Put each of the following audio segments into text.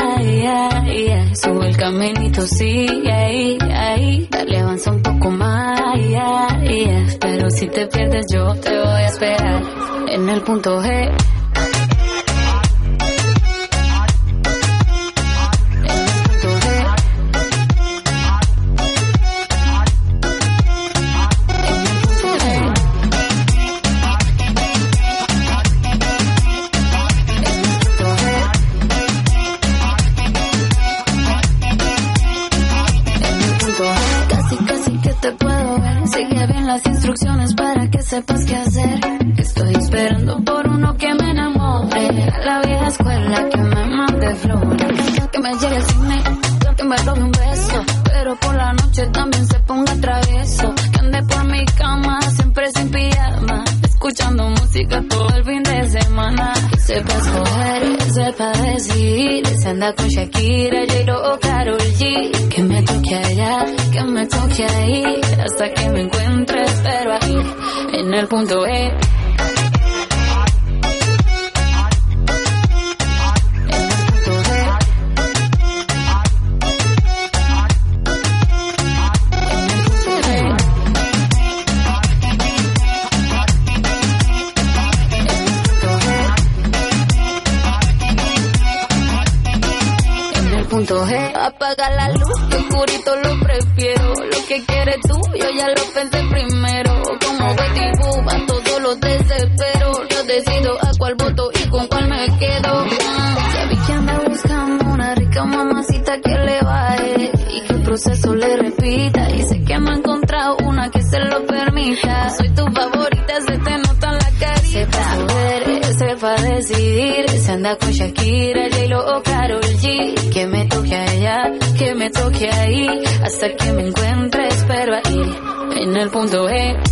ay, el caminito, sí, ay, ay. Dale avanza un poco más. Pero si te pierdes, yo te voy a esperar en el punto G. punto es. Shakira, J-Lo o Que me toque allá, que me toque ahí, hasta que me encuentre, espero ahí, en el punto E.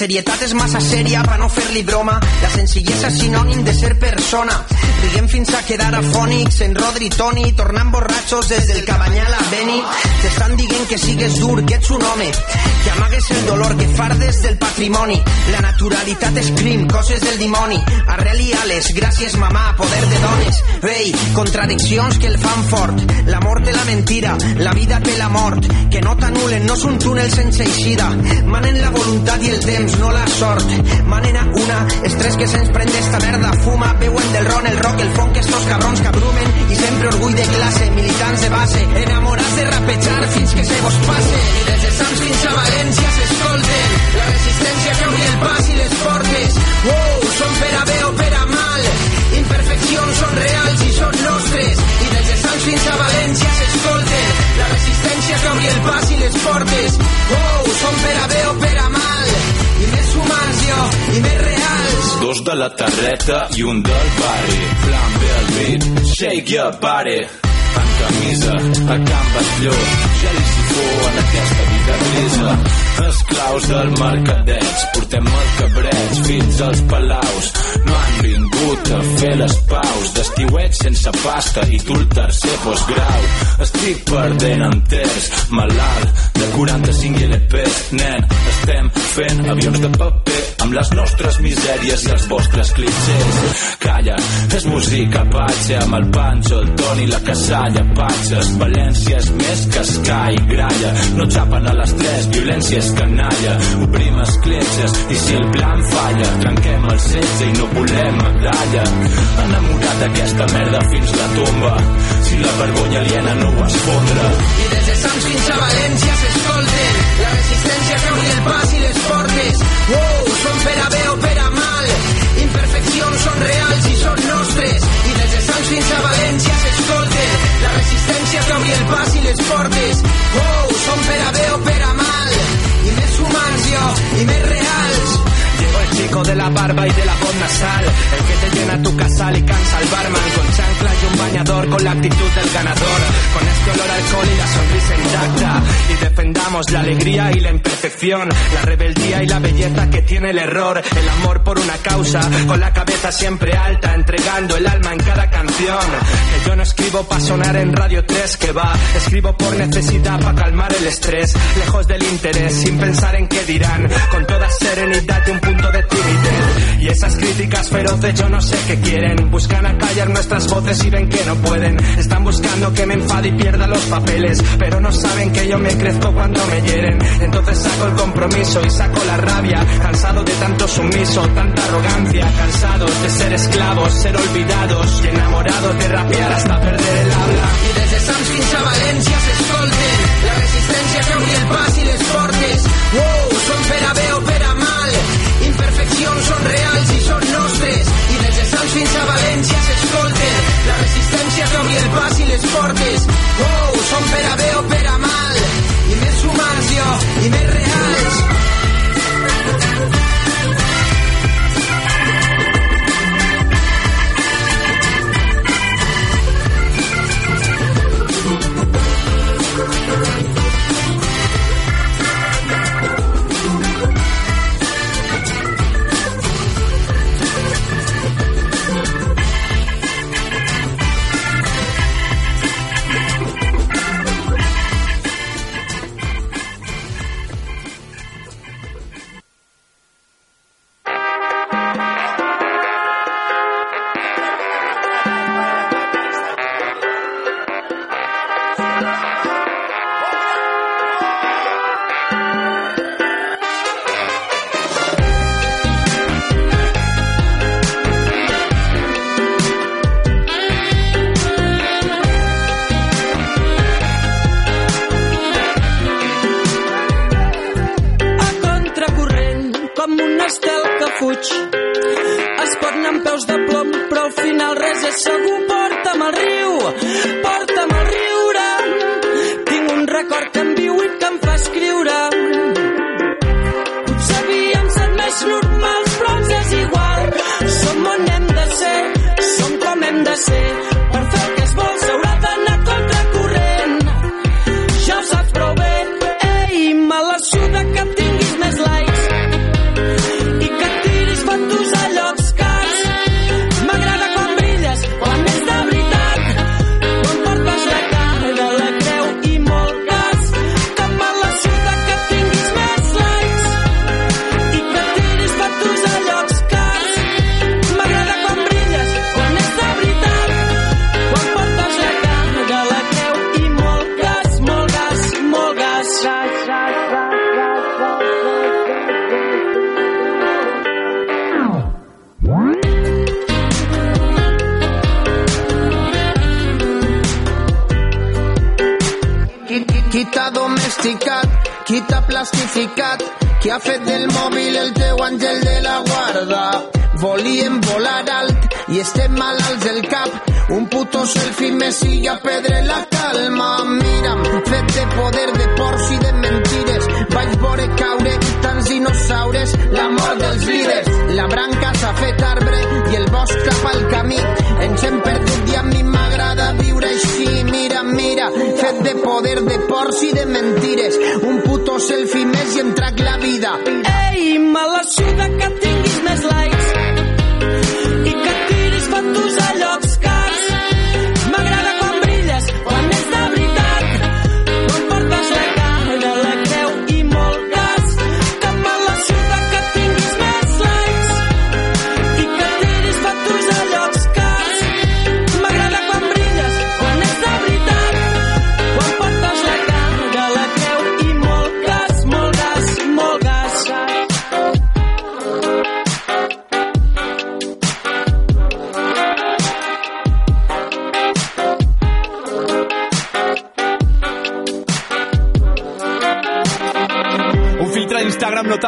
Serietat és massa sèria per no fer-li broma. La senzillesa és sinònim de ser persona. Riguem fins a quedar afònics en Rodri Toni, tornant borratxos des del Cabanyal a Beni. T'estan dient que sigues dur, que ets un home, que amagues el dolor, que fardes del patrimoni. La naturalitat és crim, coses del dimoni. Arrel i ales, gràcies mamà, poder de dones. Ei, contradiccions que el fan fort. La mort té la mentira, la vida té la mort. Que no t'anulen, no és un túnel sense eixida. Manen la voluntat i el temps no la sort. Manena una, estrès que se'ns prende esta merda, fuma, beuen del ron, el rock, el funk, estos cabrons que abrumen i sempre orgull de classe, militants de base, enamorats de rapejar fins que se vos passe. I des de Sants fins a València de la terreta i un del barri. Flambe el beat, shake your body en camisa, a Can Batlló, gel i sifó en aquesta vida grisa. Esclaus del mercadeig, portem el cabreig fins als palaus. No han vingut a fer les paus, d'estiuet sense pasta i tu el tercer postgrau. Estic perdent enters, malalt de 45 LPs, nen, estem fent avions de paper amb les nostres misèries i els vostres clichés. Calla, és música patxa amb el Pancho, el Toni, la Casalla, patxes. València és més que escai, gralla. No xapen a les tres, violència és canalla. Obrim escletxes i si el plan falla, trenquem el setge i no volem medalla. Enamorat d'aquesta merda fins la tomba, si la vergonya aliena no ho esfondra. I des de Sants fins a València s'escolten la resistència que obri el pas i les portes. Wow, són per a bé o per a mal. Imperfeccions són reals i són nostres. I des de Sants fins a València s'escolten la resistència que obri el pas i les portes. Oh, són per a bé o per a mal. I més humans jo, i més reals. De la barba y de la voz nasal, el que te llena tu casal y cansa al barman. Con chancla y un bañador con la actitud del ganador, con este olor a alcohol y la sonrisa intacta. Y defendamos la alegría y la imperfección, la rebeldía y la belleza que tiene el error, el amor por una causa, con la cabeza siempre alta, entregando el alma en cada canción. Que yo no escribo para sonar en Radio 3 que va, escribo por necesidad para calmar el estrés, lejos del interés, sin pensar en qué dirán, con toda serenidad y un punto de. Y esas críticas feroces yo no sé qué quieren, buscan acallar nuestras voces y ven que no pueden, están buscando que me enfade y pierda los papeles, pero no saben que yo me crezco cuando me hieren. Entonces saco el compromiso y saco la rabia, cansado de tanto sumiso, tanta arrogancia, cansados de ser esclavos, ser olvidados y enamorados de rapear hasta perder el habla. I des de Sants fins a València s'escolten la resistència que obri el pas i les portes. Wow, són per a bé Sants fins a València s'escolten la resistència que obri el pas i les portes. Wow, són per a bé o per a mal. I més humans jo, i més reals. Com un estel que fuig. Es pot anar amb peus de plom, però al final res és segur. Porta'm al riu, porta'm al riure. Tinc un record que em viu i que em fa escriure. Potser havíem set més normals, però ens és igual. Som on hem de ser, som com hem de ser. Plastificat? Qui ha fet del mòbil el teu àngel de la guarda? Volíem volar alt i estem malalts del cap. Un puto selfie me sigue a pedre la calma. Mira'm, fet de poder, de porcs i de mentires. Vaig veure caure tants dinosaures, la mort dels líders. La branca s'ha fet arbre i el bosc tapa el camí. Ens hem perdut fet de poder, de porcs i de mentires. Un puto selfie més i em trac la vida. Ei, me la que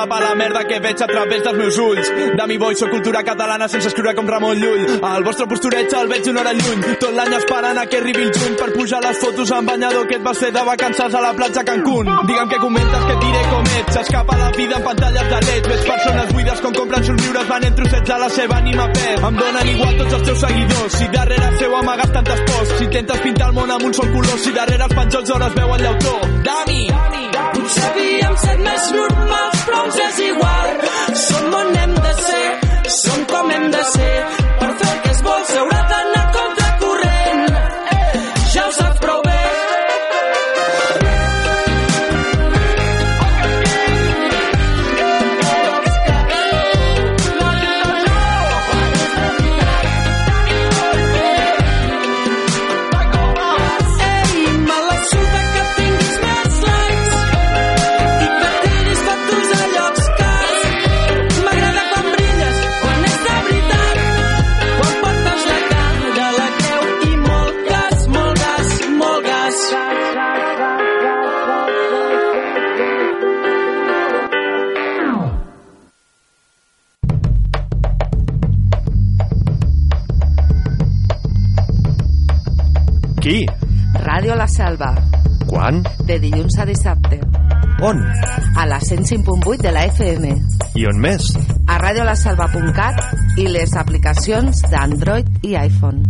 tapa la merda que veig a través dels meus ulls. De mi boy, soc cultura catalana sense escriure com Ramon Llull. El vostre postureig el veig una hora lluny. Tot l'any esperant a que arribi el juny per pujar les fotos en banyador que et vas fer de vacances a la platja Cancún. Digue'm que comentes que diré com ets. S'escapa la vida en pantalles de LED. Ves persones buides com compren somriures venent trossets a la seva ànima pet. Em donen igual tots els teus seguidors. Si darrere seu amagues tantes pors. Si intentes pintar el món amb un sol color. Si darrere els penjols hores veu el llautó. Dami! Potser havíem set més normals, però ens és igual. Som on hem de ser, som com hem de ser. Qui? Ràdio La Selva, Quan? de dilluns a dissabte, On? a la 105.8 de la FM, I on més? a radiolaselva.cat i les aplicacions d'Android i iPhone.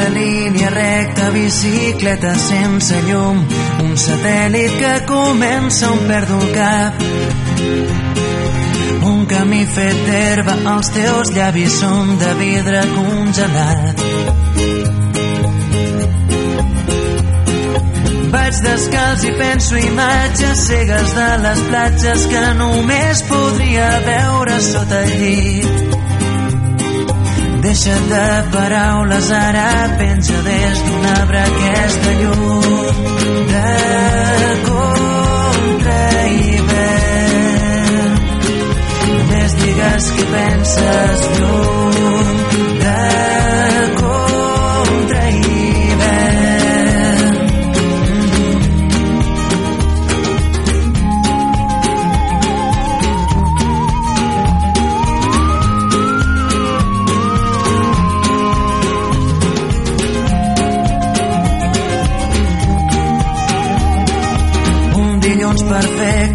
La línia recta, bicicleta sense llum, un satèl·lit que comença on perdo el cap. Un camí fet d'herba, els teus llavis són de vidre congelat. Vaig descalç i penso imatges cegues de les platges que només podria veure sota el llit. Deixa't de paraules, ara penja des d'un arbre aquesta llum de contra hivern. Només digues que penses lluny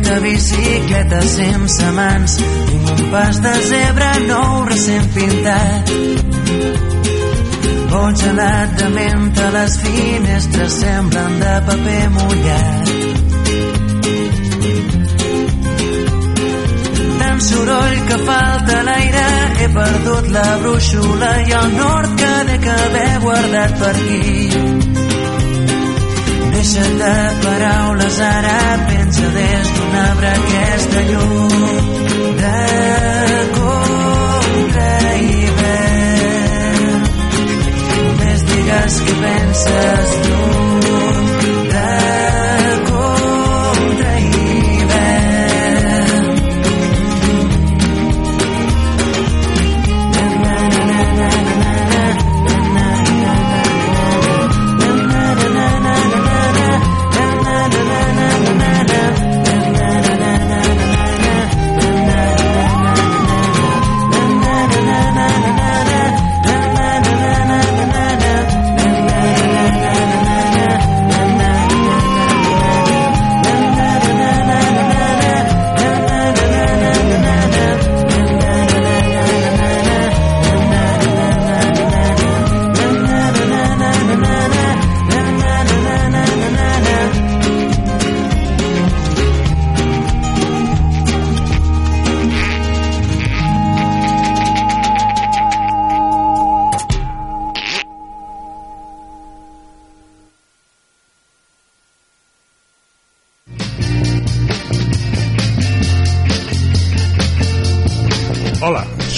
perfecte, bicicleta sense mans, tinc un pas de zebra nou recent pintat. Bon gelat de menta, les finestres semblen de paper mullat. Tant soroll que falta l'aire, he perdut la brúixola i el nord que dec haver guardat per aquí. Deixa't de paraules, ara pensa des d'un arbre aquesta llum de contra hivern. Només digues que penses lluny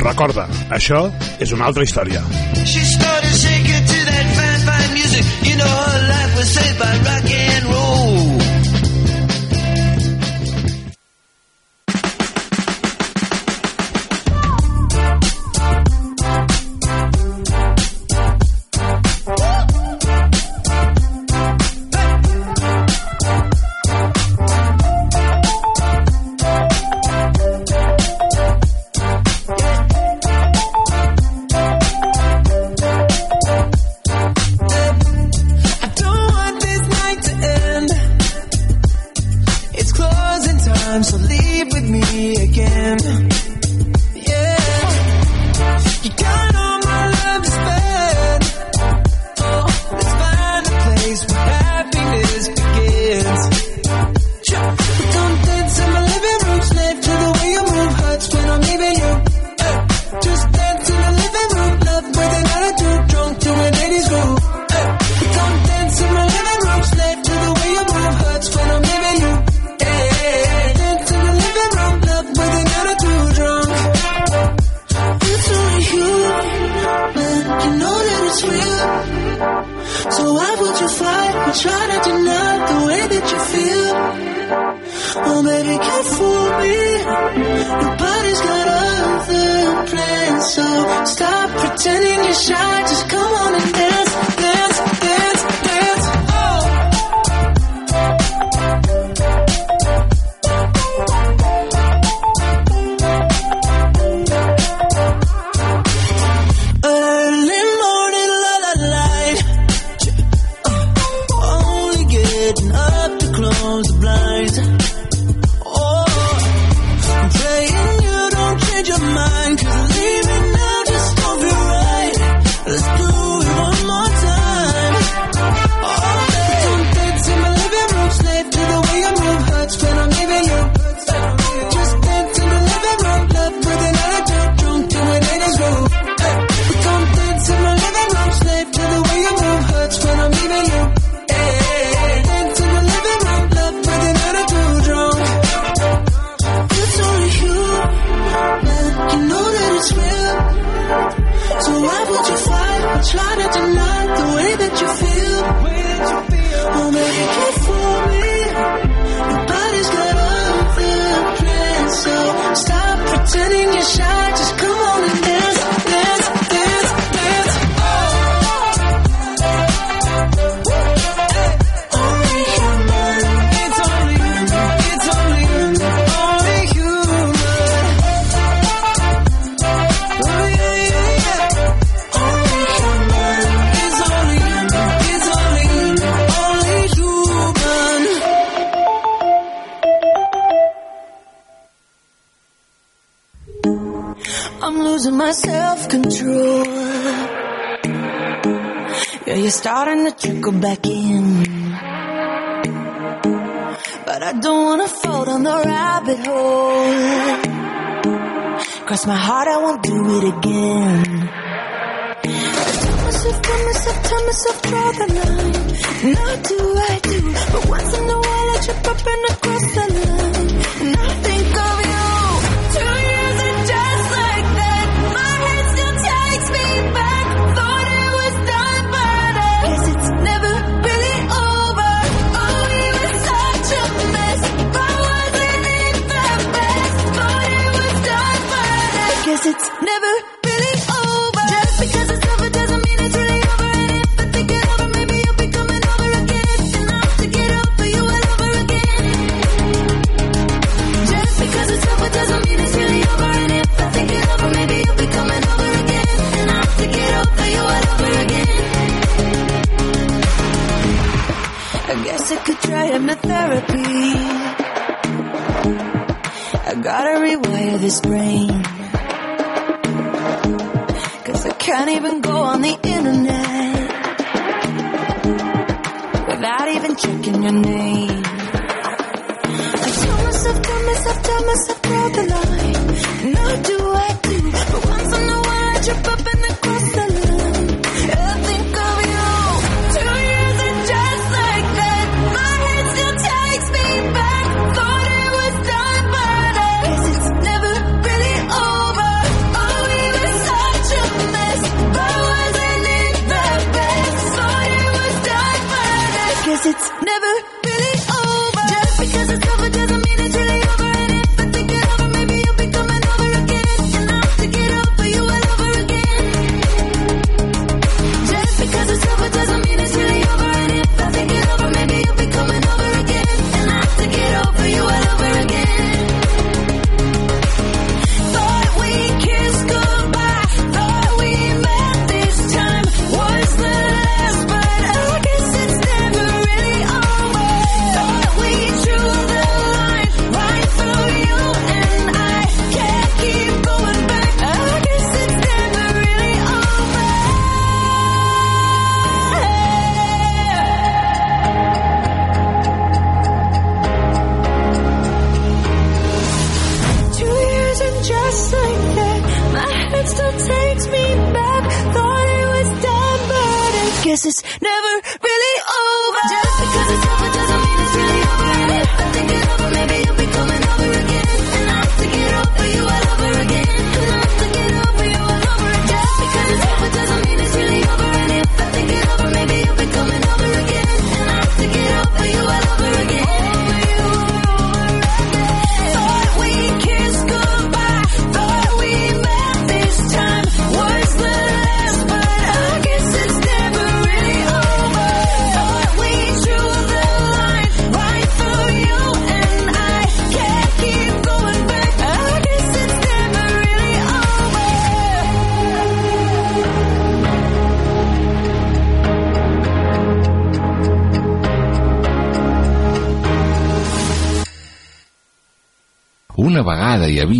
Recorda, això és una altra història. She started shaking to that fine, fine music. You know her life was saved by rock and roll.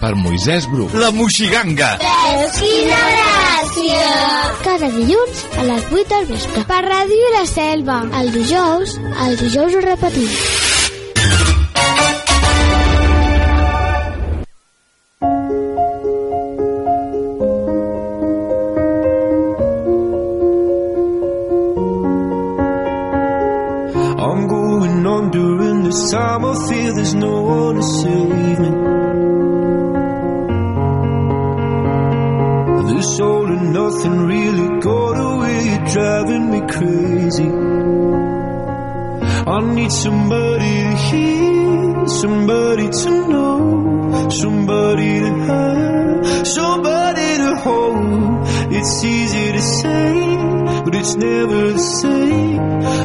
per Moisès Bru. La Moixiganga. Veus quina gràcia! Cada dilluns a les 8 del vespre. Per Ràdio La Selva. El dijous, el dijous ho repetim. crazy. I need somebody to hear, somebody to know, somebody to have, somebody to hold. It's easy to say, but it's never the same.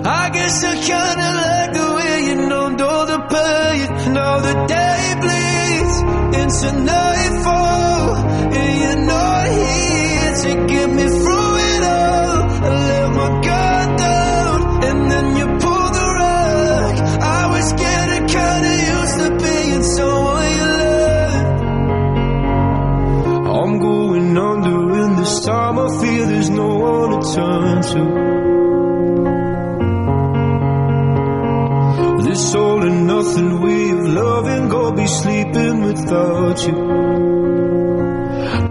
I guess I kinda like the way you know, all the pain, now the day bleeds into night. about you.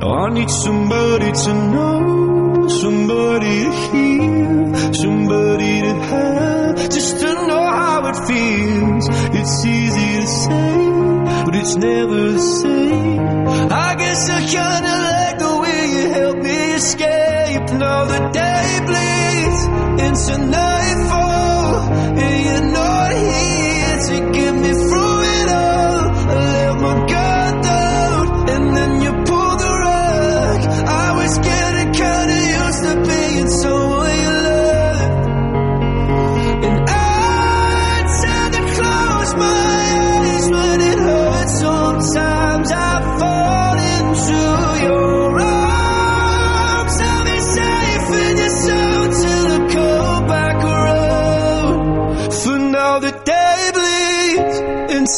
I need somebody to know, somebody to hear, somebody to have, just to know how it feels. It's easy to say, but it's never the same. I guess I kinda like the way you help me escape. Now the day bleeds into night.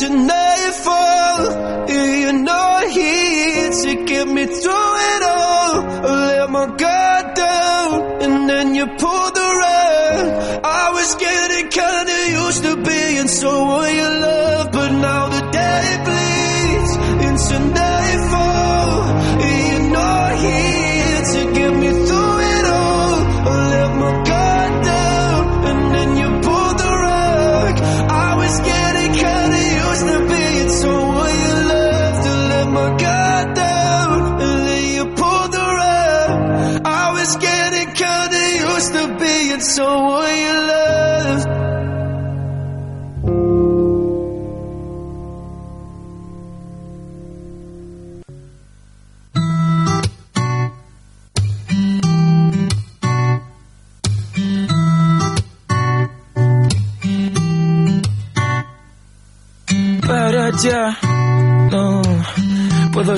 Into nightfall. You're not here to get me through it all. I let my guard down, and then you pulled the rug. I was getting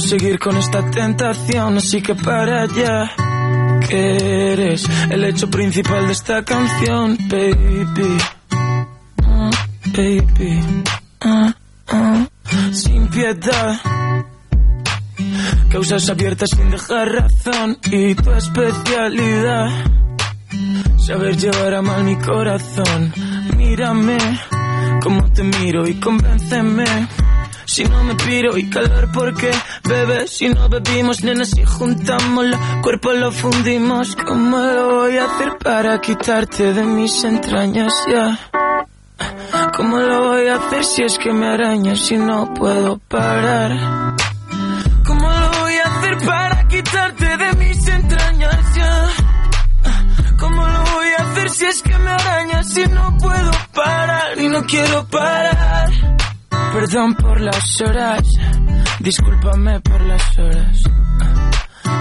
seguir con esta tentación, así que para allá. Que eres el hecho principal de esta canción, baby. Ah, baby. Ah, ah. Sin piedad. Causas abiertas sin dejar razón y tu especialidad. Saber llevar a mal mi corazón. Mírame como te miro y convénceme. Si no me piro y calor, ¿por qué? Bebé, si no bebimos, nena, si juntamos los cuerpos, lo fundimos. ¿Cómo lo voy a hacer para quitarte de mis entrañas ya? ¿Cómo lo voy a hacer si es que me arañas si no puedo parar? ¿Cómo lo voy a hacer para quitarte de mis entrañas ya? ¿Cómo lo voy a hacer si es que me arañas si no puedo parar y no quiero parar? Perdón por las horas, discúlpame por las horas.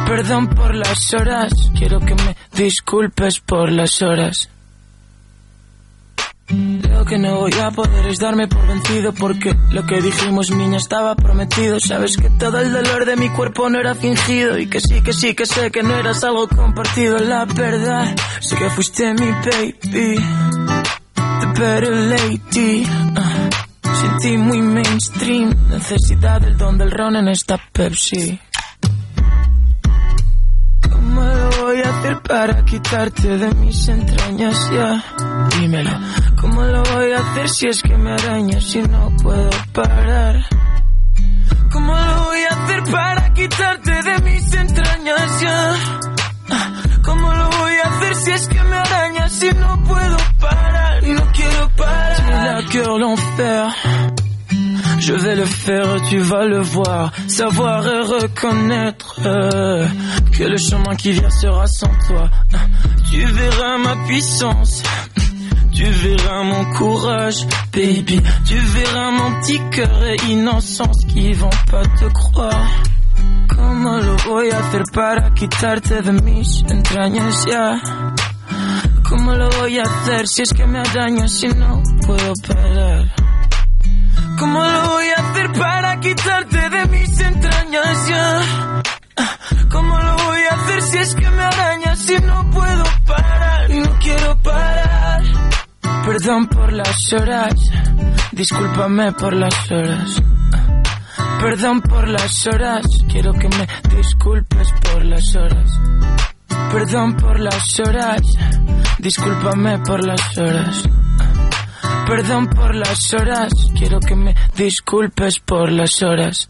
Perdón por las horas, quiero que me disculpes por las horas. Lo que no voy a poder es darme por vencido porque lo que dijimos niña estaba prometido. Sabes que todo el dolor de mi cuerpo no era fingido y que sí, que sí, que sé que no eras algo compartido. La verdad, sé que fuiste mi baby, the better lady. Ah, sin ti muy mainstream, necesidad del don del ron en esta Pepsi. ¿Cómo lo voy a hacer para quitarte de mis entrañas ya? Dímelo. ¿Cómo lo voy a hacer si es que me arañas si no puedo parar? ¿Cómo lo voy a hacer para quitarte de mis entrañas ya? Hacer si que me si? Tu l'enfer. Je vais le faire, tu vas le voir, savoir et reconnaître euh, que le chemin qui vient sera sans toi. Tu verras ma puissance, tu verras mon courage, baby. Tu verras mon petit cœur et innocence qui vont pas te croire. ¿Cómo lo voy a hacer para quitarte de mis entrañas ya? ¿Cómo lo voy a hacer si es que me arañas si no puedo parar? ¿Cómo lo voy a hacer para quitarte de mis entrañas ya? ¿Cómo lo voy a hacer si es que me arañas si no puedo parar y no quiero parar? Perdón por las horas, discúlpame por las horas. Perdón por las horas, quiero que me disculpes por las horas. Perdón por las horas, discúlpame por las horas. Perdón por las horas, quiero que me disculpes por las horas.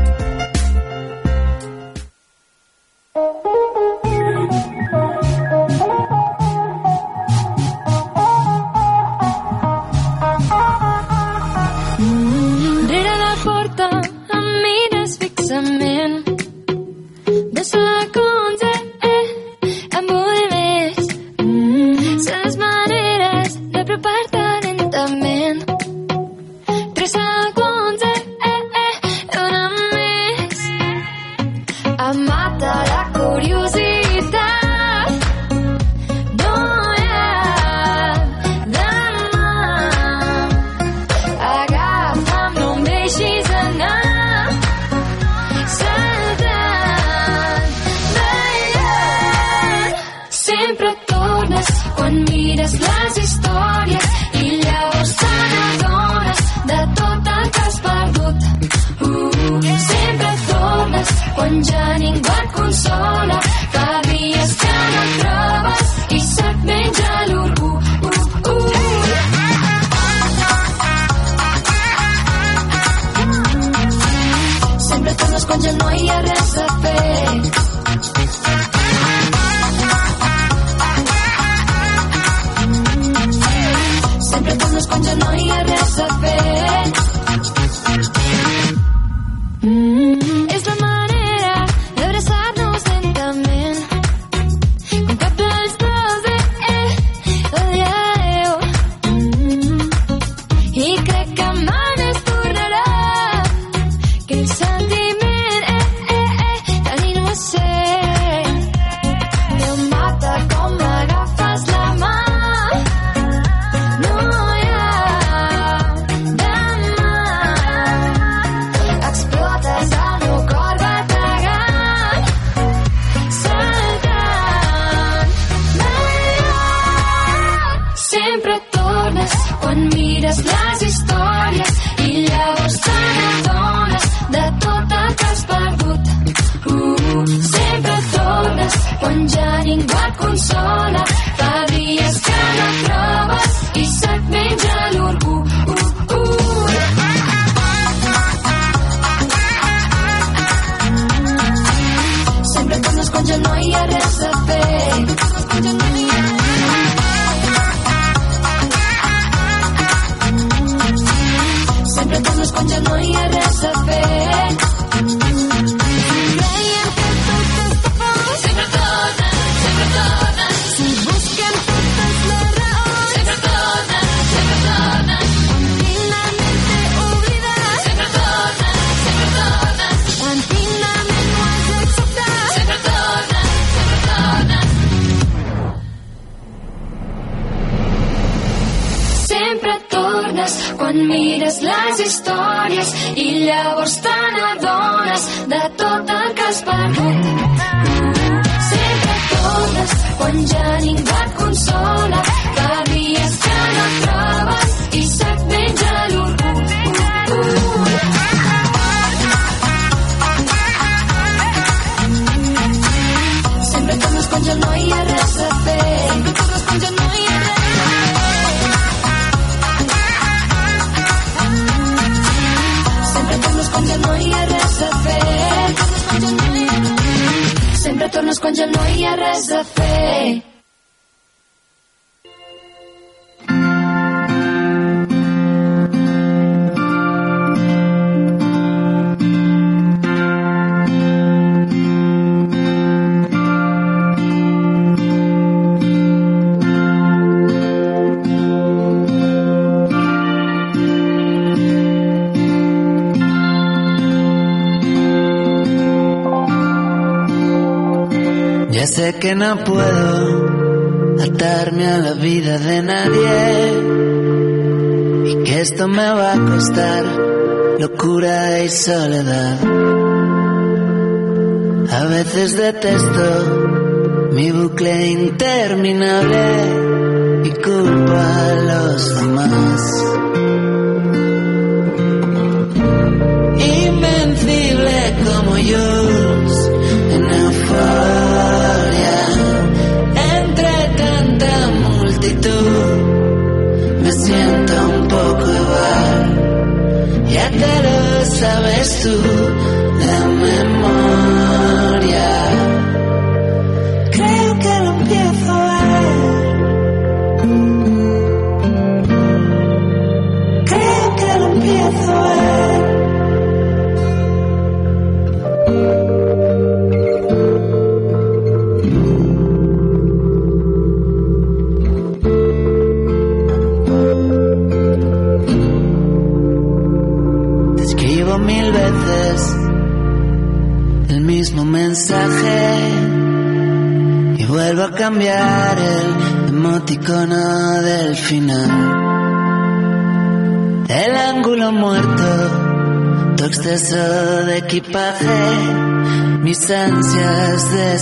eres tú.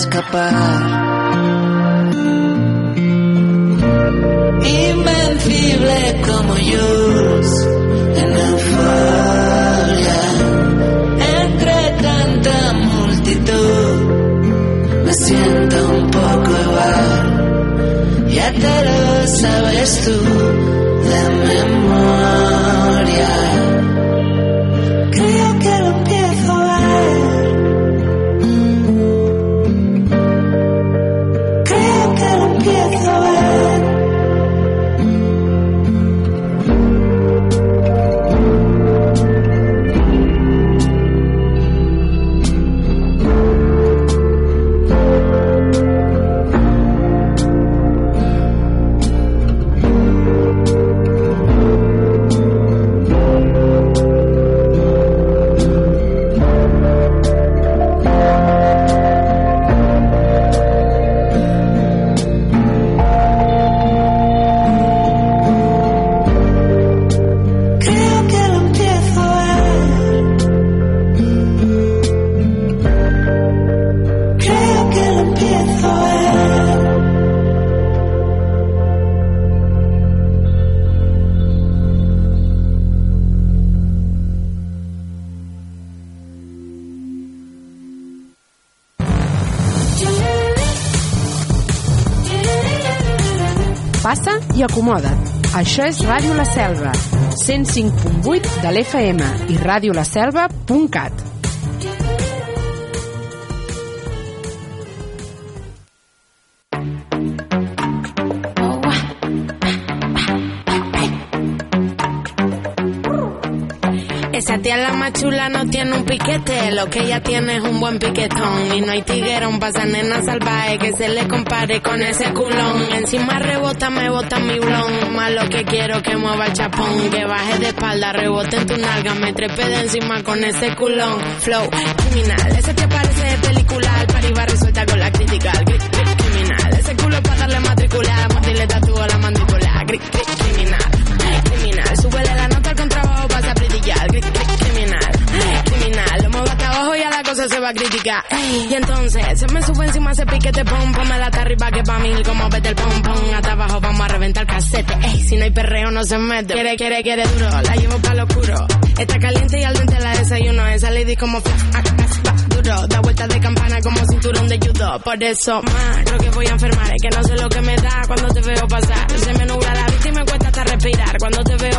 Escapar. Això és Ràdio La Selva, 105.8 de l'FM i radiolaselva.cat. lo que ella tiene es un buen piquetón. Y no hay tiguerón para esa nena salvaje que se le compare con ese culón. Encima rebota, me bota mi blon. Más lo que quiero que mueva el chapón, que baje de espalda, rebote en tu nalga, me trepe de encima con ese culón. Flow criminal, ese te parece de película, al resuelta con la crítica. Criminal, ese culo para darle matricular, mordirle tatúo a la mandíbula. Gri- gri- la. Y entonces, se me sube encima ese piquete pom, ponme la hasta arriba que pa' mí, como vete el pom pom, hasta abajo vamos a reventar casete. Ey, si no hay perreo no se mete. Quiere, quiere, quiere duro, la llevo pa' lo oscuro. Está caliente y al dente la desayuno, esa lady como duro, da vueltas de campana como cinturón de judo. Por eso, más, creo que voy a enfermar, es que no sé lo que me da cuando te veo pasar. Se me nubla la vista y me cuesta hasta respirar. Cuando te veo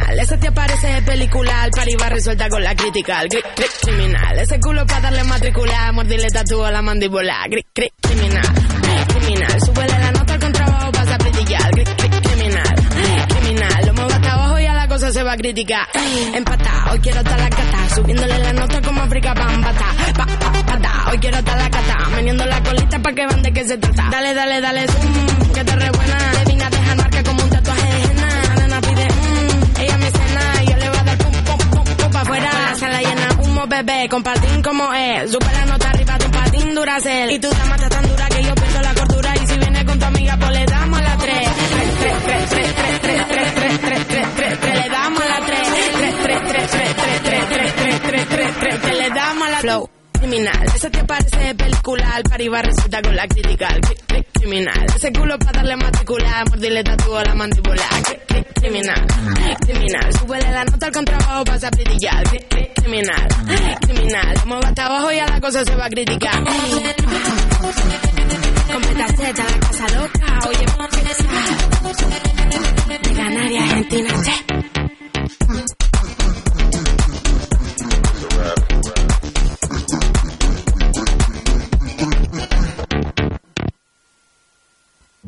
criminal. Ese te aparece de película, al pari va resuelta con la crítica. Gri- gri- criminal. Ese culo pa' darle matricular, mordirle tatúo a la mandíbula. Gri- criminal. Criminal. Súbele la nota al contrabajo, pasa a gri- criminal. Criminal. Lo muevo hasta abajo y a la cosa se va a criticar. Empata, hoy quiero estar la cata, subiéndole la nota como África Bambata. Pa, pa, pata, hoy quiero estar la cata, meneando la colita pa' que vean de qué se trata. Dale, dale, dale, zoom, que te re humo, bebé, compartir como es. Sube la nota arriba de un patín duracel. Y tu dama está tan dura que yo pierdo la cordura. Y si viene con tu amiga, pues le damos la tres. Tres, tres, tres, tres, tres, tres, tres, tres, tres, tres, tres, tres, le damos la tres. Tres, tres, tres, tres, tres, tres, tres, tres, tres, tres, tres, tres, le damos la flow. Criminal, ese te parece de película, al par iba resulta con la crítica. Cri- cri- Criminal, ese culo para darle matricular, mordirle tatúo a la mandíbula. Cri- cri- Criminal, criminal, súbele la nota al contrabajo, pasa a brillar. Cri- cri- Criminal, criminal, muevo hasta abajo y a la cosa se va a criticar. Completa Z, la casa loca, oye, de Canarias, Argentina. Thank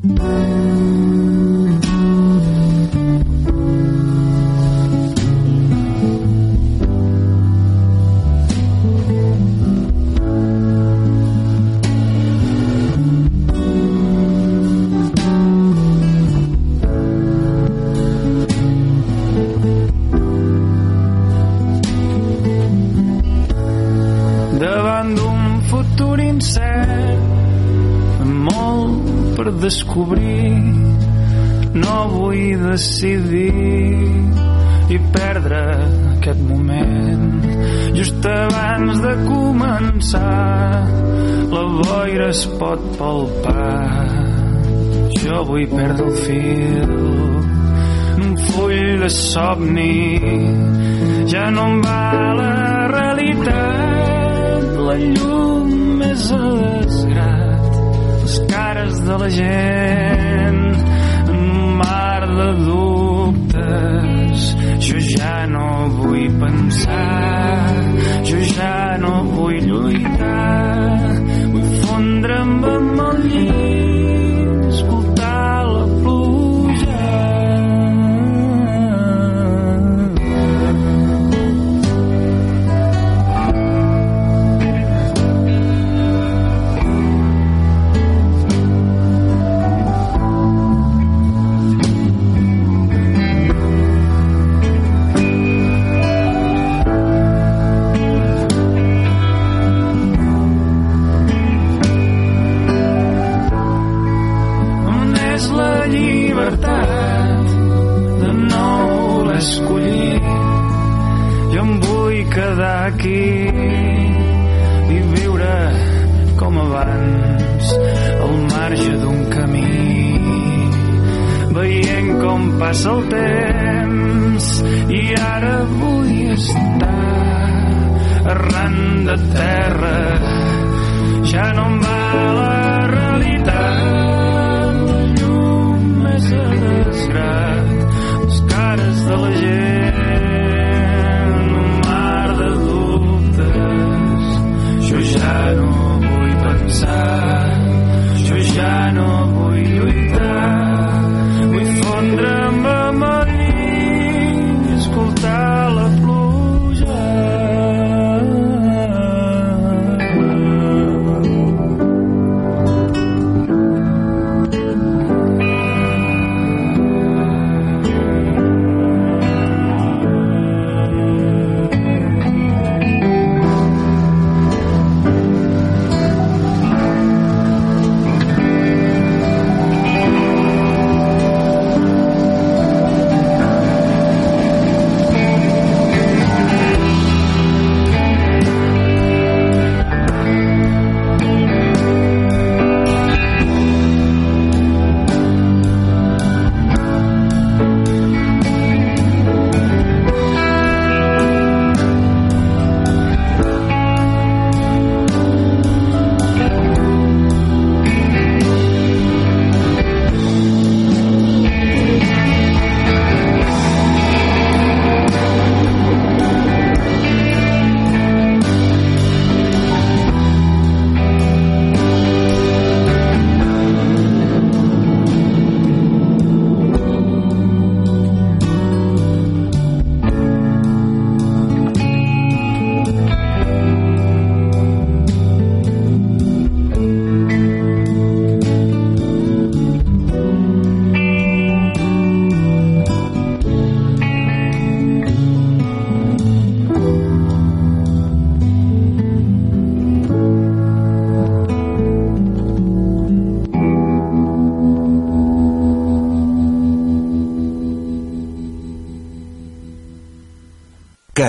you. Decidir i perdre aquest moment. Just abans de començar la boira es pot palpar. Jo vull perdre el fil un full de somni. Ja no em va la realitat la llum és a desgrat les cares de la gent de dubtes. Jo ja no vull pensar jo ja no vull lluitar. Vull fondre'm amb el llit passa el temps i ara vull estar arran de terra. Ja no em va la realitat la llum és a desgrat les cares de la gent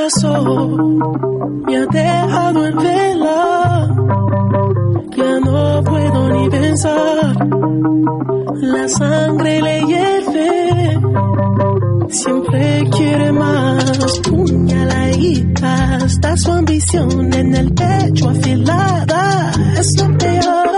pasó me ha dejado en vela. Ya no puedo ni pensar. La sangre le hierve. Siempre quiere más. Puñaladitas, da su ambición en el pecho afilada. Es lo peor.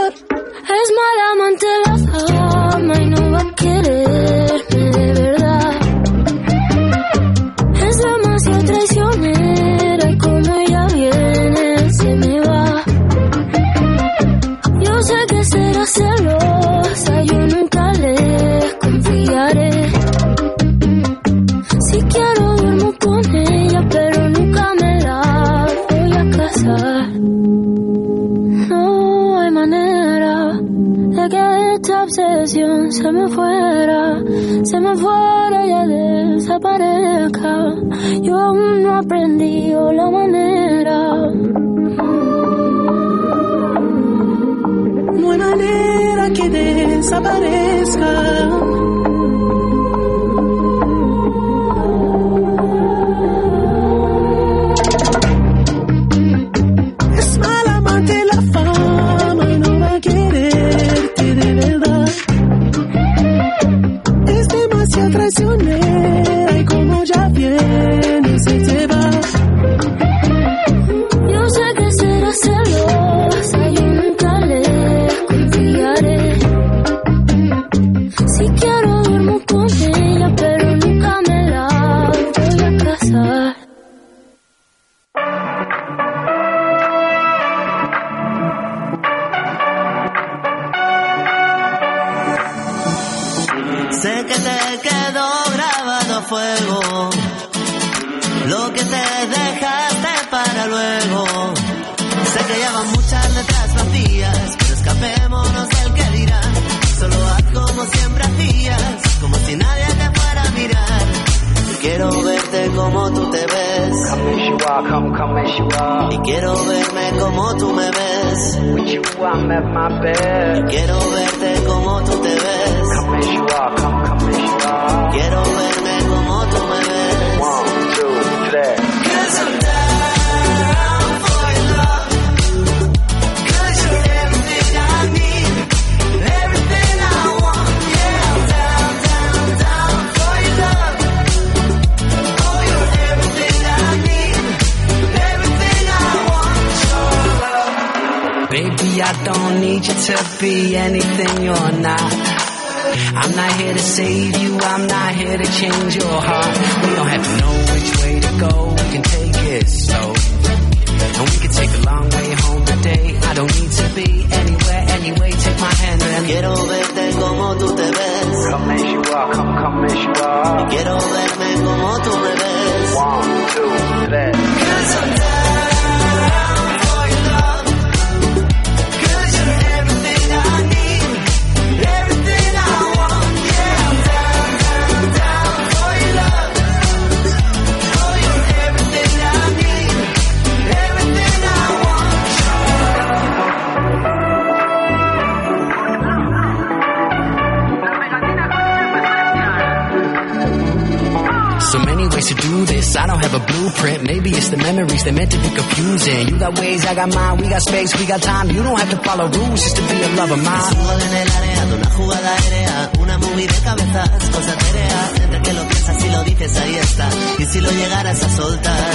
ways to do this. I don't have a blueprint. Maybe it's the memories that meant to be confusing. You got ways, I got mine. We got space, we got time. You don't have to follow rules just to be a lover of mine. En el área de una jugada aérea, una movie de cabezas, cosa terea. Entre que lo piensas y lo dices, ahí está. Y si lo llegaras a soltar.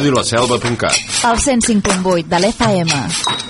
radiolaselva.cat. El 105.8 de l'FM.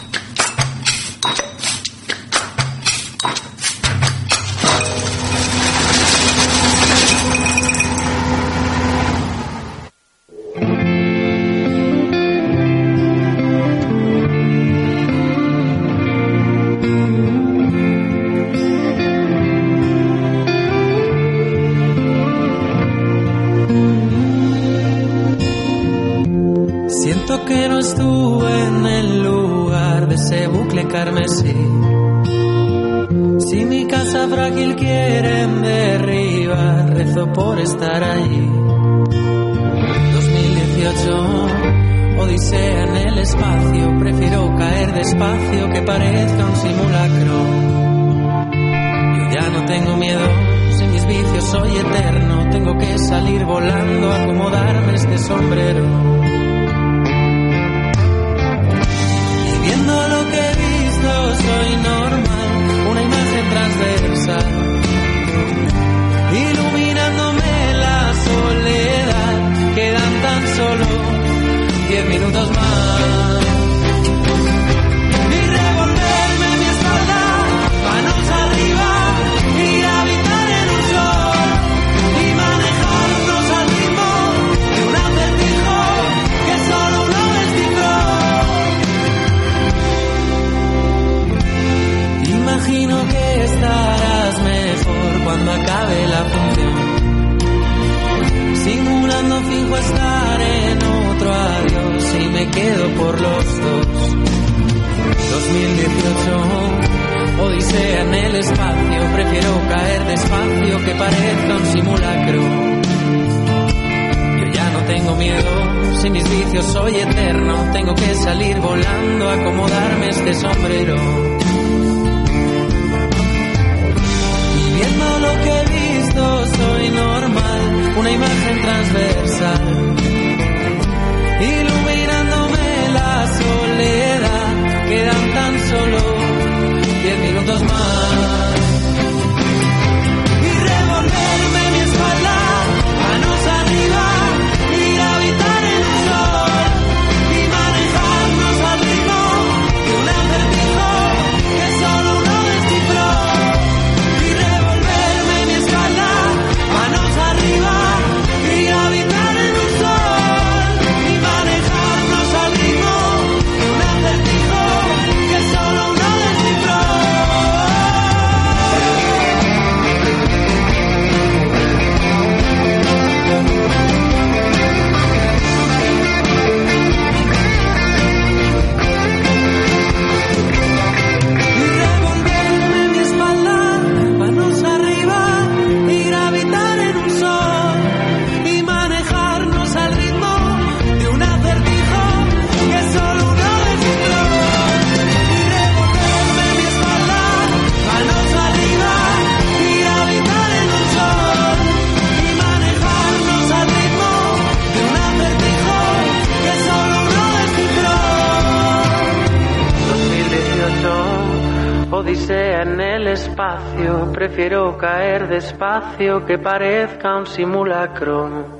Que parezca un simulacro.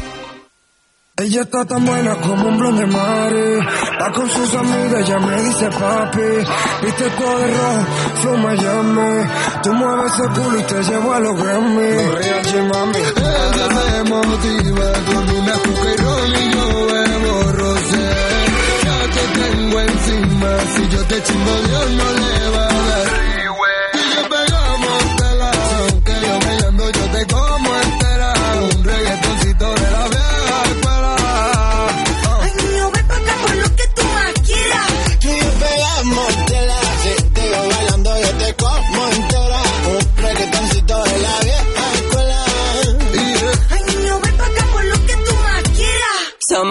Ella está tan buena como un blon de mare. Va con sus amigas, ya me dice papi. Viste todo de rojo, flow Miami. Tú mueves ese culo y te llevo a los Grammy. No mami. Ella me motiva con una ron y yo bebo rosé. Ya te tengo encima, si yo te chingo Dios no le va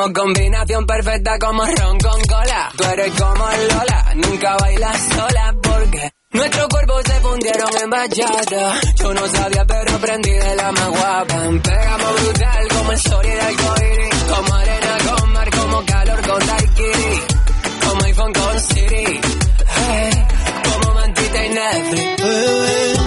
Somos combinación perfecta como ron con cola. Tú eres como Lola, nunca bailas sola porque nuestros cuerpos se fundieron en bachata. Yo no sabía, pero aprendí de la más guapa. Pegamos brutal como el sol y el arcoíris. Como arena con mar, como calor con daiquiri. Como iPhone con Siri. Hey, como mantita y Netflix.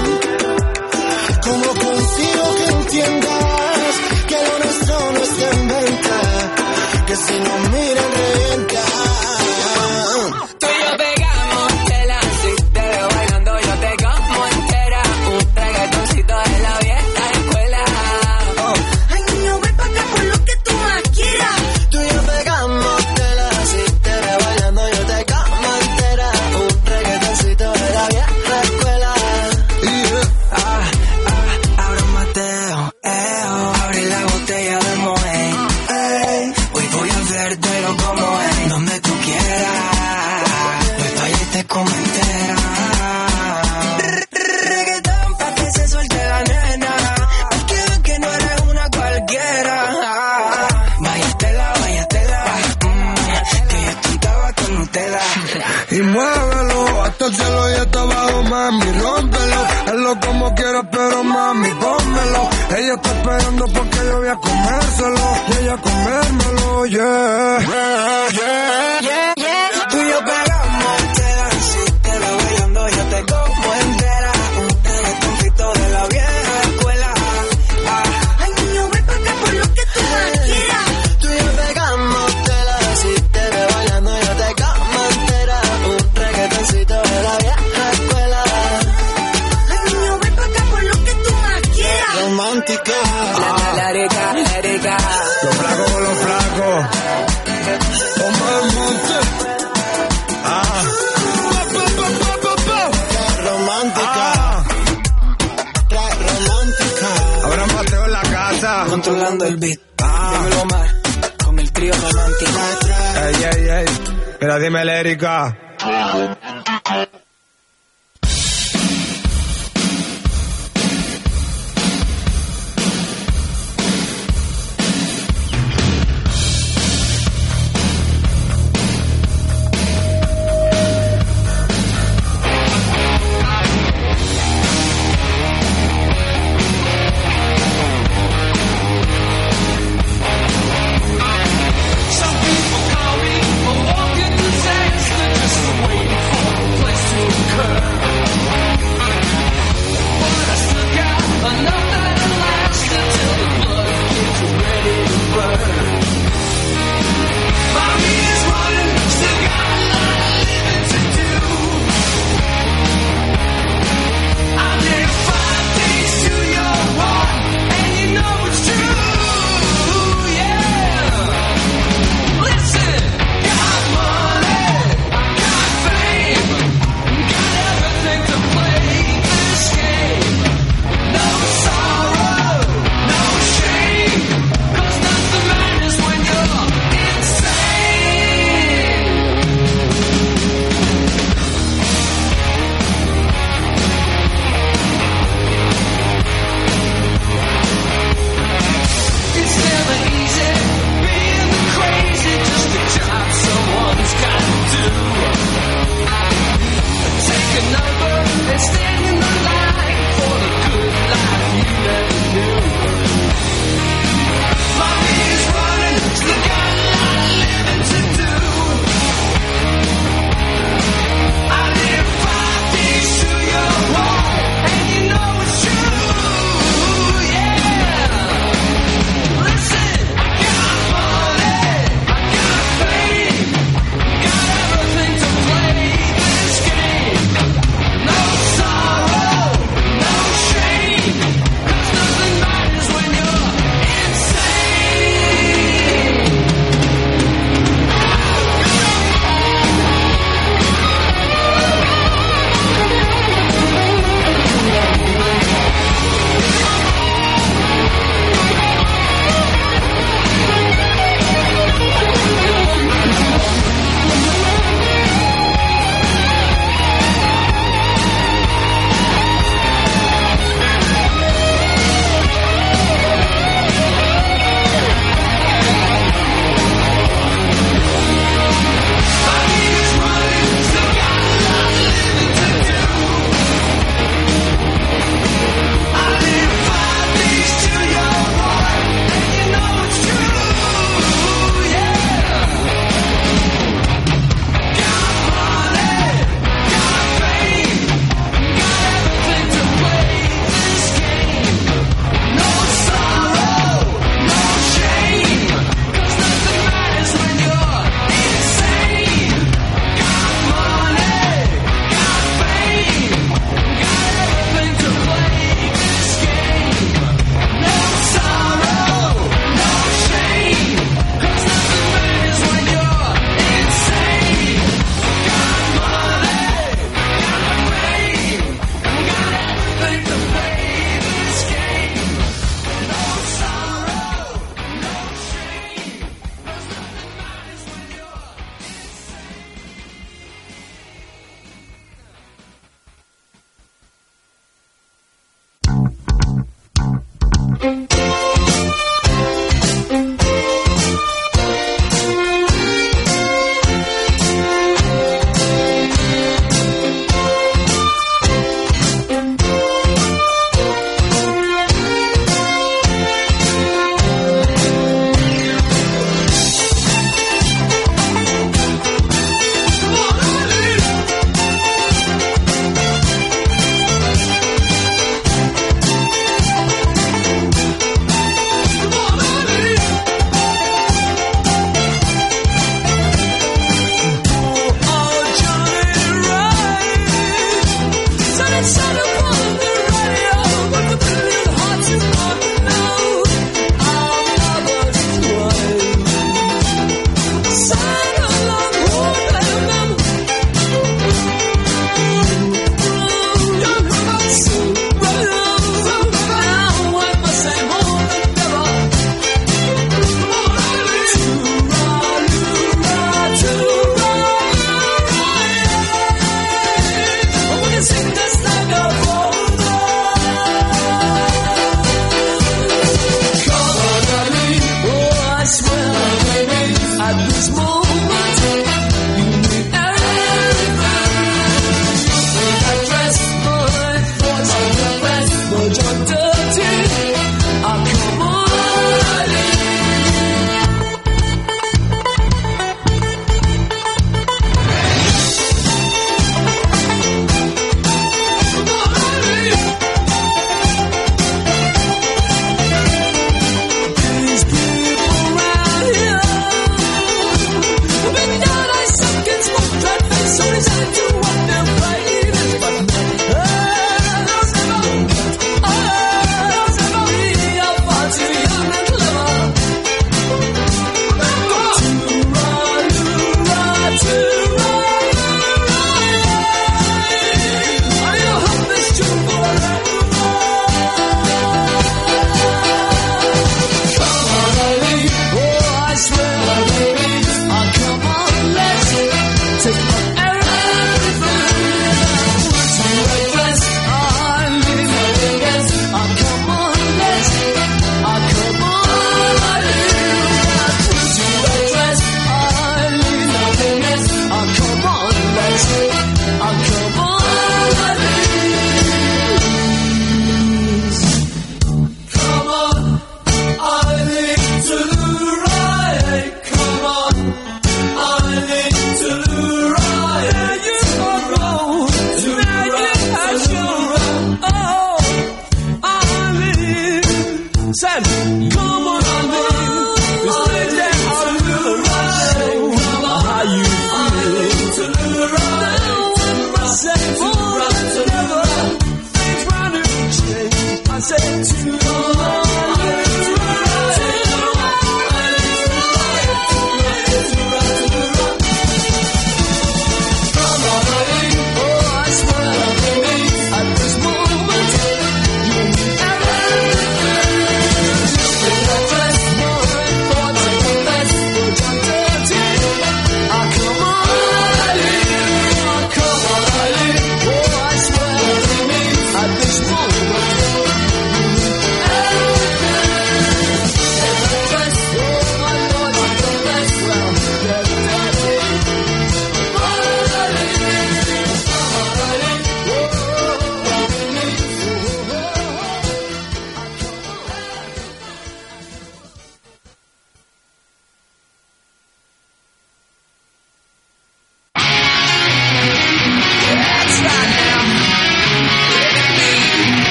Voy a comérselo. Y ella comérmelo. Yeah, yeah, yeah, yeah. Galérica.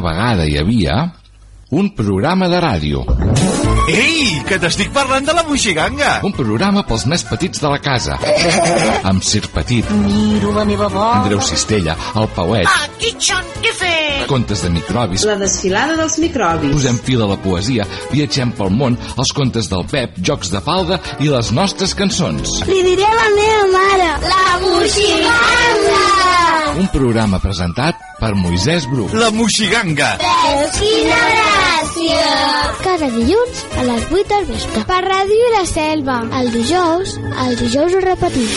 Una vegada hi havia un programa de ràdio. Ei, que t'estic parlant de la moixiganga! Un programa pels més petits de la casa. Amb Sir Petit, Miro la meva bola. Andreu Cistella, el Pauet, John, què? Contes de microbis, La desfilada dels microbis. posem fil a la poesia, viatgem pel món, els contes del Pep, jocs de falda i les nostres cançons. Li diré a la meva mare. La moixiganga! Un programa presentat per Moisès Bru. La moixiganga! Veus quina gràcia! Cada dilluns a les 8 del vespre. Per Ràdio La Selva. El dijous, el dijous ho repetim.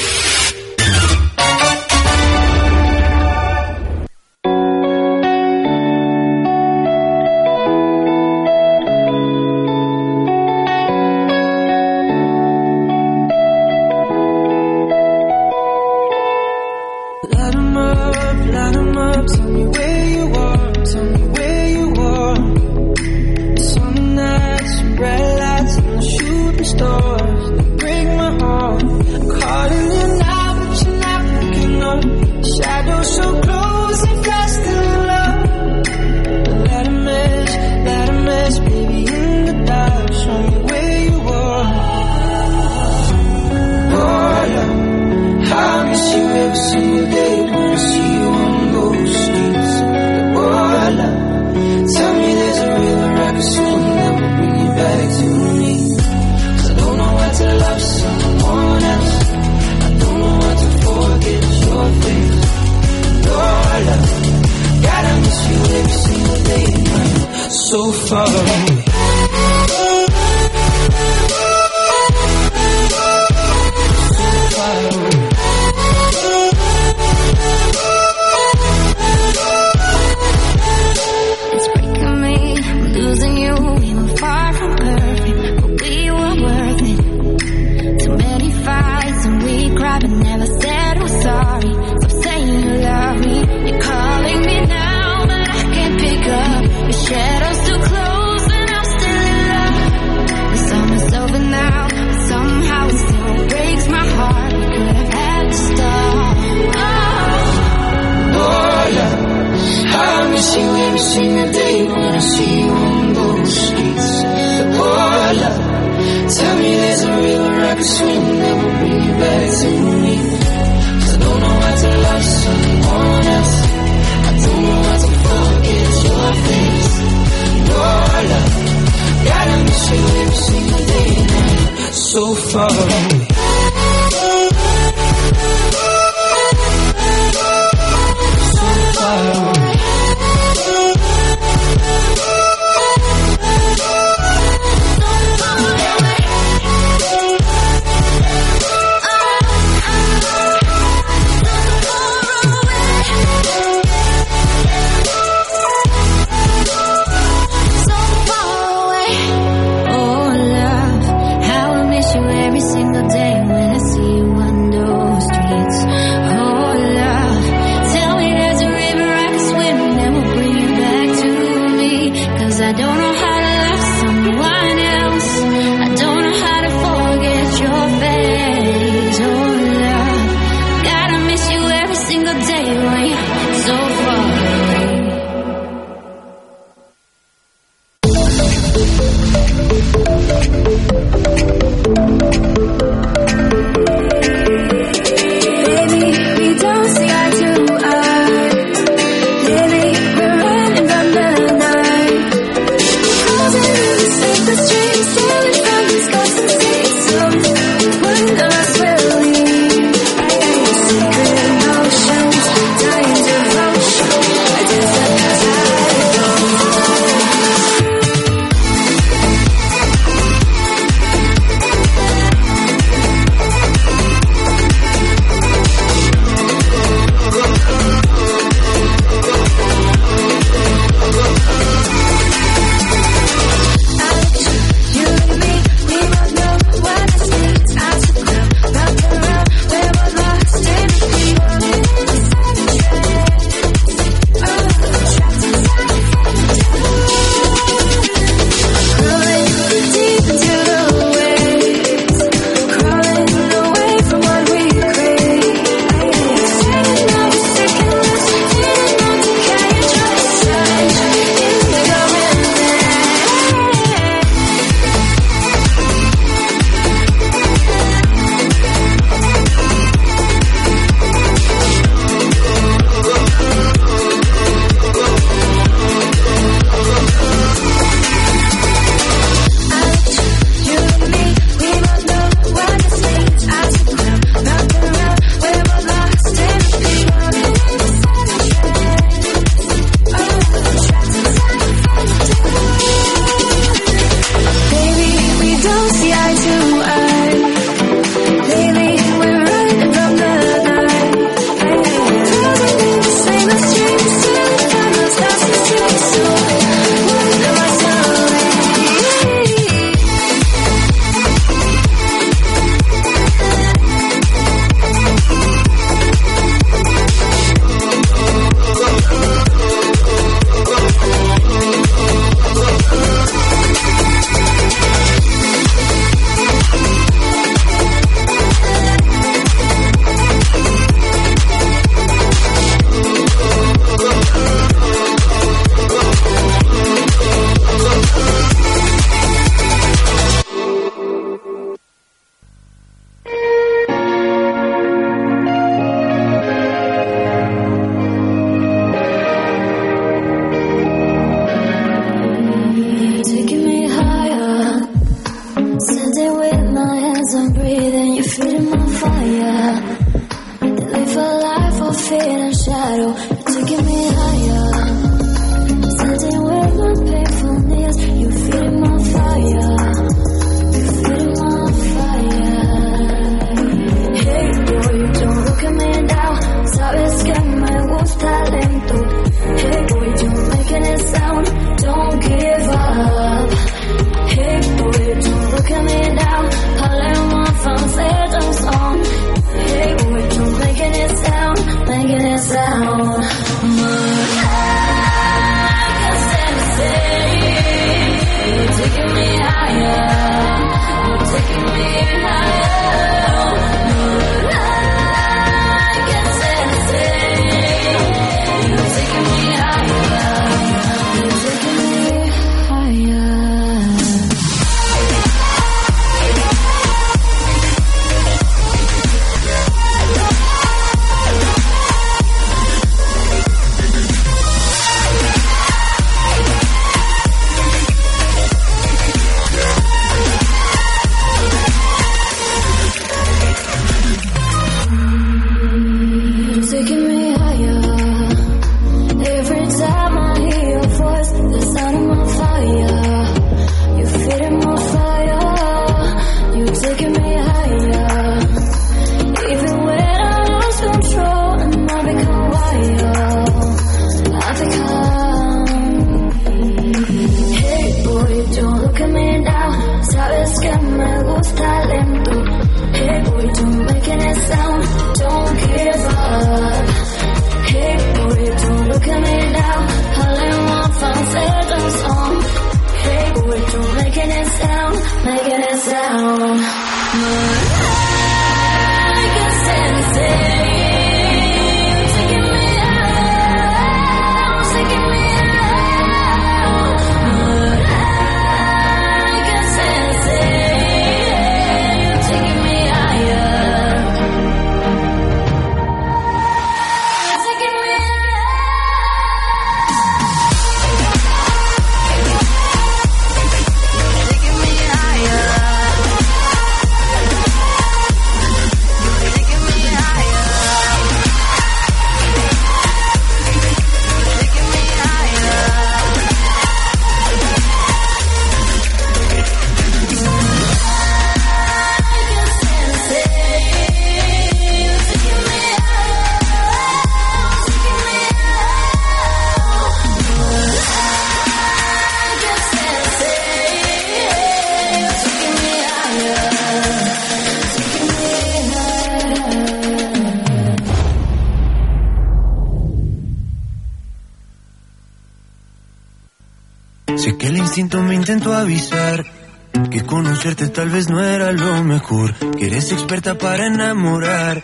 vez no era lo mejor, que eres experta para enamorar.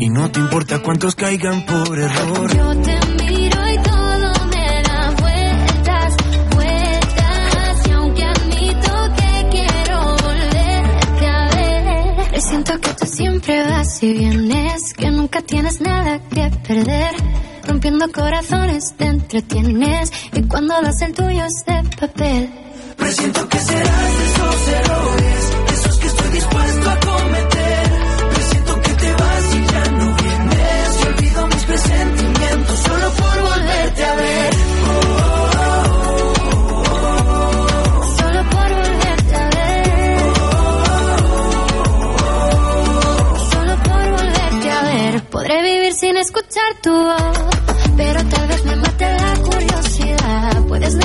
Y no te importa cuántos caigan por error. Yo te miro y todo me da vueltas, vueltas. Y aunque admito que quiero volverte a ver, siento que tú siempre vas y vienes, que nunca tienes nada que perder, rompiendo corazón Podré vivir sin escuchar tu voz, pero tal vez me mate la curiosidad. Puedes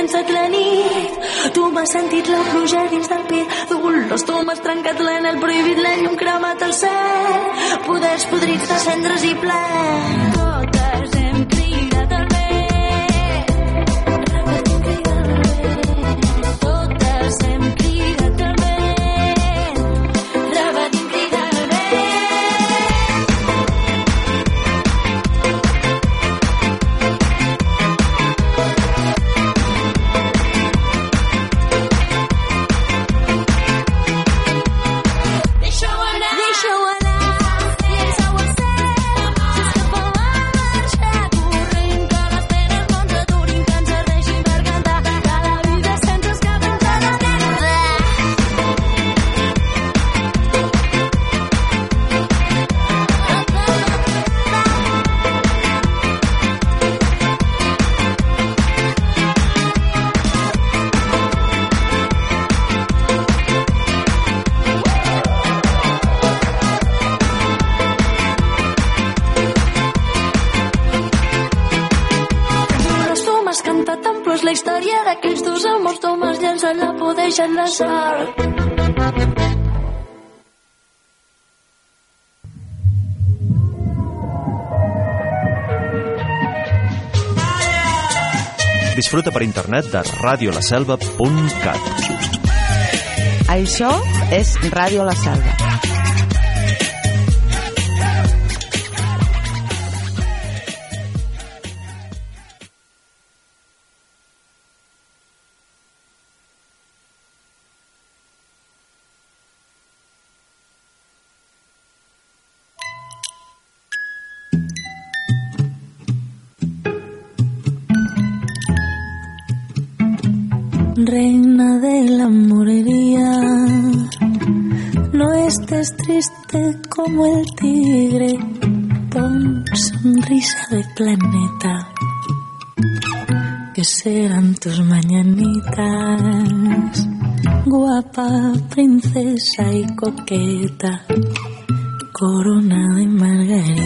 sense aclarir. Tu m'has sentit la pluja dins del pit dolors tu m'has trencat l'anel prohibit la llum cremat al cel. Poders podrits de cendres i ple totes in the dark. Disfruta per internet de radiolaselva.cat. Això és Ràdio La Selva. como el tigre, con sonrisa de planeta, que serán tus mañanitas, guapa princesa y coqueta, corona de margarita.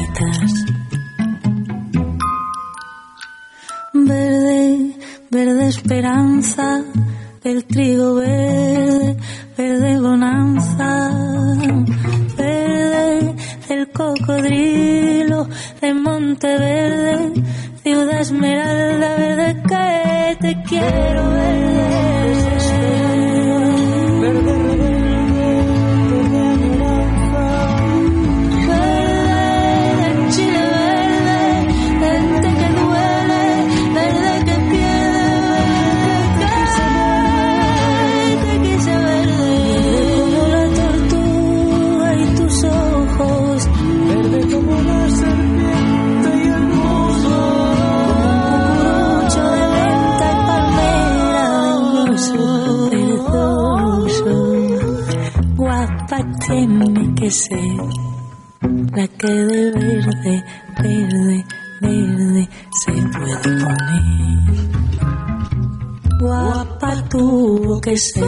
guapa tuvo que ser,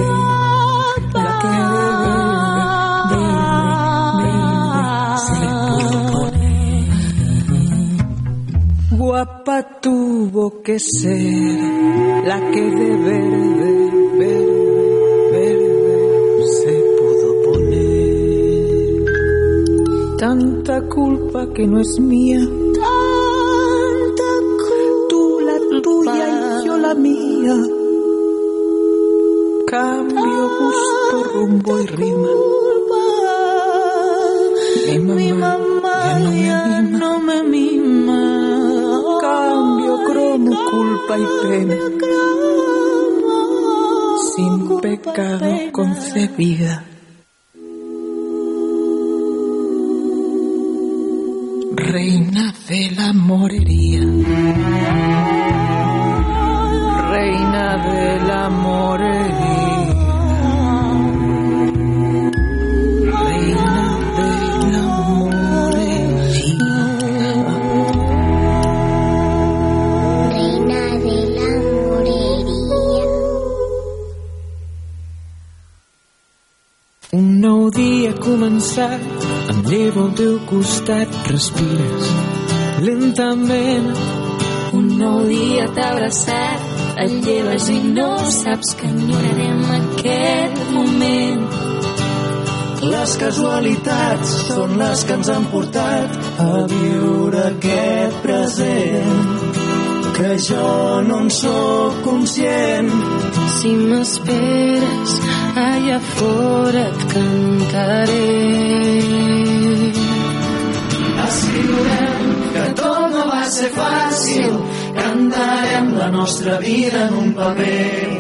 la que debe, debe, se propone. Guapa tuvo que ser la que de verde, verde, verde se pudo poner. Tanta culpa que no es mía Gusto, rumbo y rima. Mi mamá, ya no me mima. Cambio, cromo, culpa y pena. Sin pecado concebida. Reina de la morería. Reina de la començat, em llevo al teu costat, respires lentament. Un nou dia t'ha abraçat, et lleves i no saps que enyorarem aquest moment. Les casualitats són les que ens han portat a viure aquest present que jo no en sóc conscient. Si m'esperes, allà fora et cantaré. Escriurem que tot no va ser fàcil, cantarem la nostra vida en un paper.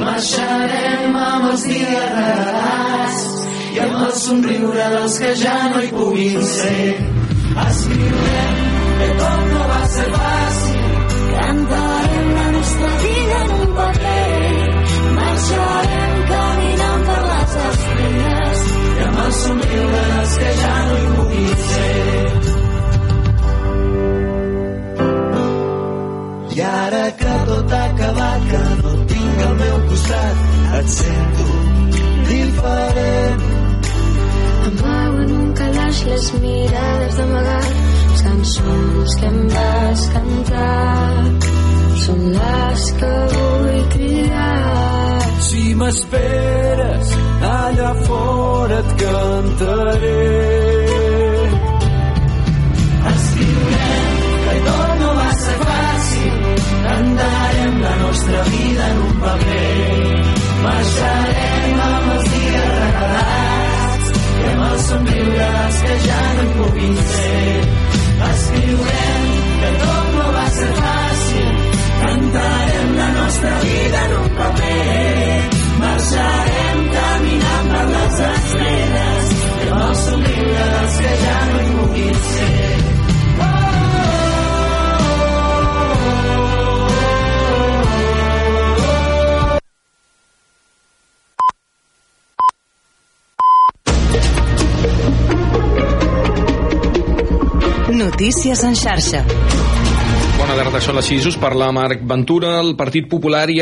Marxarem amb els dies regalats i amb el somriure dels que ja no hi puguin ser. Escriurem que tot no va ser fàcil, i amb el somriure dels que ja no hi puguin ser. I ara que tot ha acabat, que no tinc al meu costat, et sento diferent. Amago en un calaix les mirades d'amagar cançons que em vas cantar són les que vull cridar Si m'esperes, allà fora et cantaré. Escriurem que va la nostra vida en un paper. Marxarem amb els dies regalats i amb el somriure dels que ja no hi puguin ser. Escriurem que tot no va ser fàcil, Notícies en xarxa. Bona tarda, són les 6. Us parla Marc Ventura. El Partit Popular i